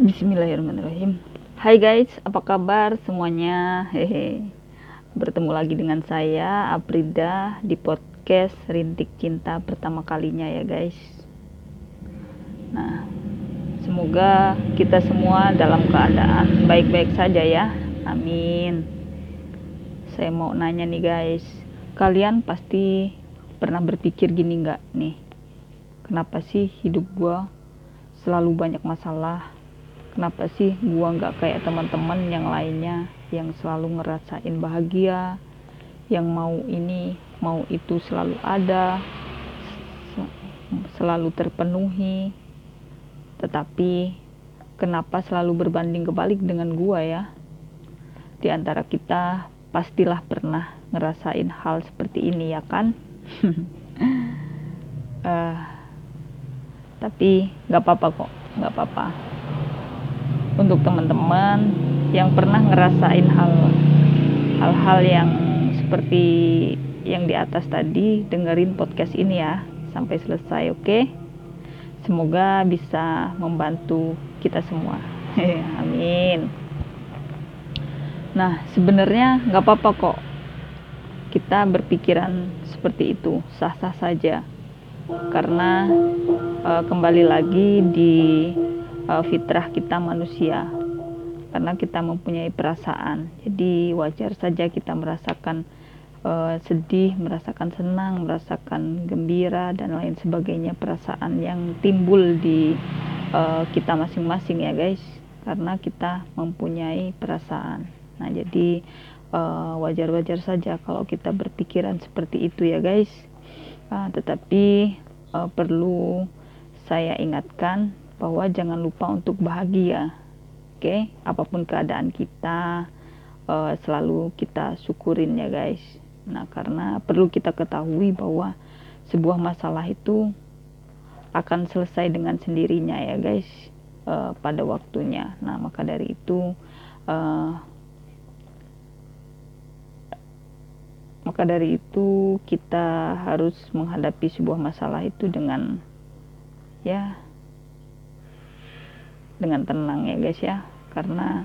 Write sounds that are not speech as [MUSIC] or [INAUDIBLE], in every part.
Bismillahirrahmanirrahim. Hai guys, apa kabar semuanya? Hehe. Bertemu lagi dengan saya Aprida di podcast Rintik Cinta pertama kalinya ya guys. Nah, semoga kita semua dalam keadaan baik-baik saja ya. Amin. Saya mau nanya nih guys, kalian pasti pernah berpikir gini nggak nih? Kenapa sih hidup gua selalu banyak masalah? Kenapa sih gua nggak kayak teman-teman yang lainnya yang selalu ngerasain bahagia yang mau ini mau itu selalu ada selalu terpenuhi. Tetapi kenapa selalu berbanding kebalik dengan gua ya? Di antara kita pastilah pernah ngerasain hal seperti ini ya kan? Uh, [LAUGHS] tapi nggak apa-apa kok nggak apa-apa untuk teman-teman yang pernah ngerasain hal hal-hal yang seperti yang di atas tadi dengerin podcast ini ya sampai selesai oke? Okay? semoga bisa membantu kita semua. [LAUGHS] Amin. Nah sebenarnya nggak apa-apa kok. Kita berpikiran seperti itu sah-sah saja. Karena uh, kembali lagi di uh, fitrah kita manusia. Karena kita mempunyai perasaan. Jadi wajar saja kita merasakan uh, sedih merasakan senang merasakan gembira dan lain sebagainya. Perasaan yang timbul di uh, kita masing-masing ya guys. Karena kita mempunyai perasaan. Nah jadi wajar-wajar uh, saja kalau kita berpikiran seperti itu ya guys. Uh, tetapi uh, perlu saya ingatkan bahwa jangan lupa untuk bahagia oke okay? apa pun keadaan kita uh, selalu kita syukurin ya guys nah karena perlu kita ketahui bahwa sebuah masalah itu akan selesai dengan sendirinya ya guys uh, pada waktunya nah maka dari itu uh, maka dari itu kita harus menghadapi sebuah masalah itu dengan ya dengan tenang ya guys ya. Karena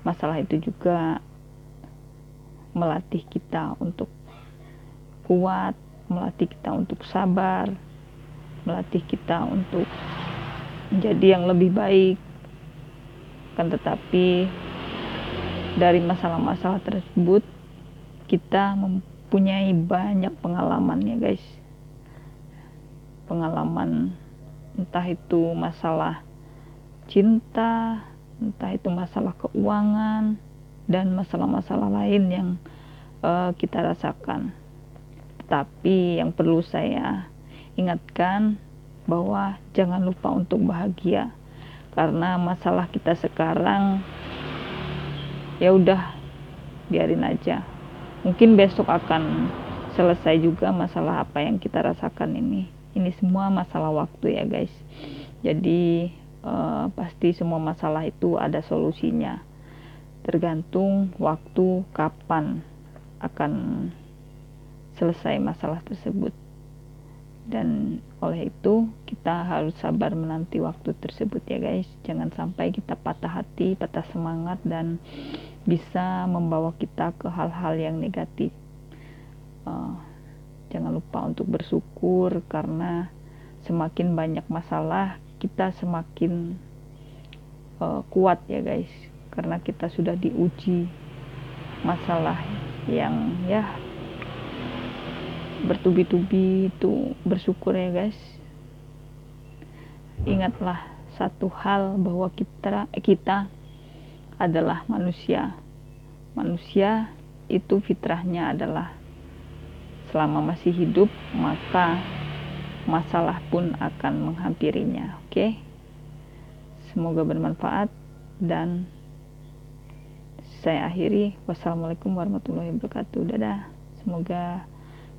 masalah itu juga melatih kita untuk kuat melatih kita untuk sabar melatih kita untuk menjadi yang lebih baik. Kan tetapi dari masalah-masalah tersebut kita mempunyai banyak pengalaman ya guys. Pengalaman entah itu masalah cinta, entah itu masalah keuangan dan masalah-masalah lain yang uh, kita rasakan. Tapi yang perlu saya ingatkan bahwa jangan lupa untuk bahagia karena masalah kita sekarang ya udah biarin aja. Mungkin besok akan selesai juga masalah apa yang kita rasakan ini. Ini semua masalah waktu ya guys. Jadi uh, pasti semua masalah itu ada solusinya. Tergantung waktu kapan akan selesai masalah tersebut. Dan oleh itu kita harus sabar menanti waktu tersebut ya guys. Jangan sampai kita patah hati patah semangat dan bisa membawa kita ke hal-hal yang negatif. Uh, jangan lupa untuk bersyukur karena semakin banyak masalah kita semakin uh, kuat ya guys. Karena kita sudah diuji masalah yang ya bertubi-tubi itu bersyukur ya guys. Ingatlah satu hal bahwa kita kita adalah manusia. Manusia itu fitrahnya adalah selama masih hidup maka masalah pun akan menghampirinya. Oke, semoga bermanfaat dan saya akhiri. Wassalamualaikum warahmatullahi wabarakatuh. Dadah. Semoga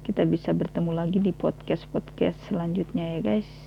kita bisa bertemu lagi di podcast-podcast selanjutnya ya guys.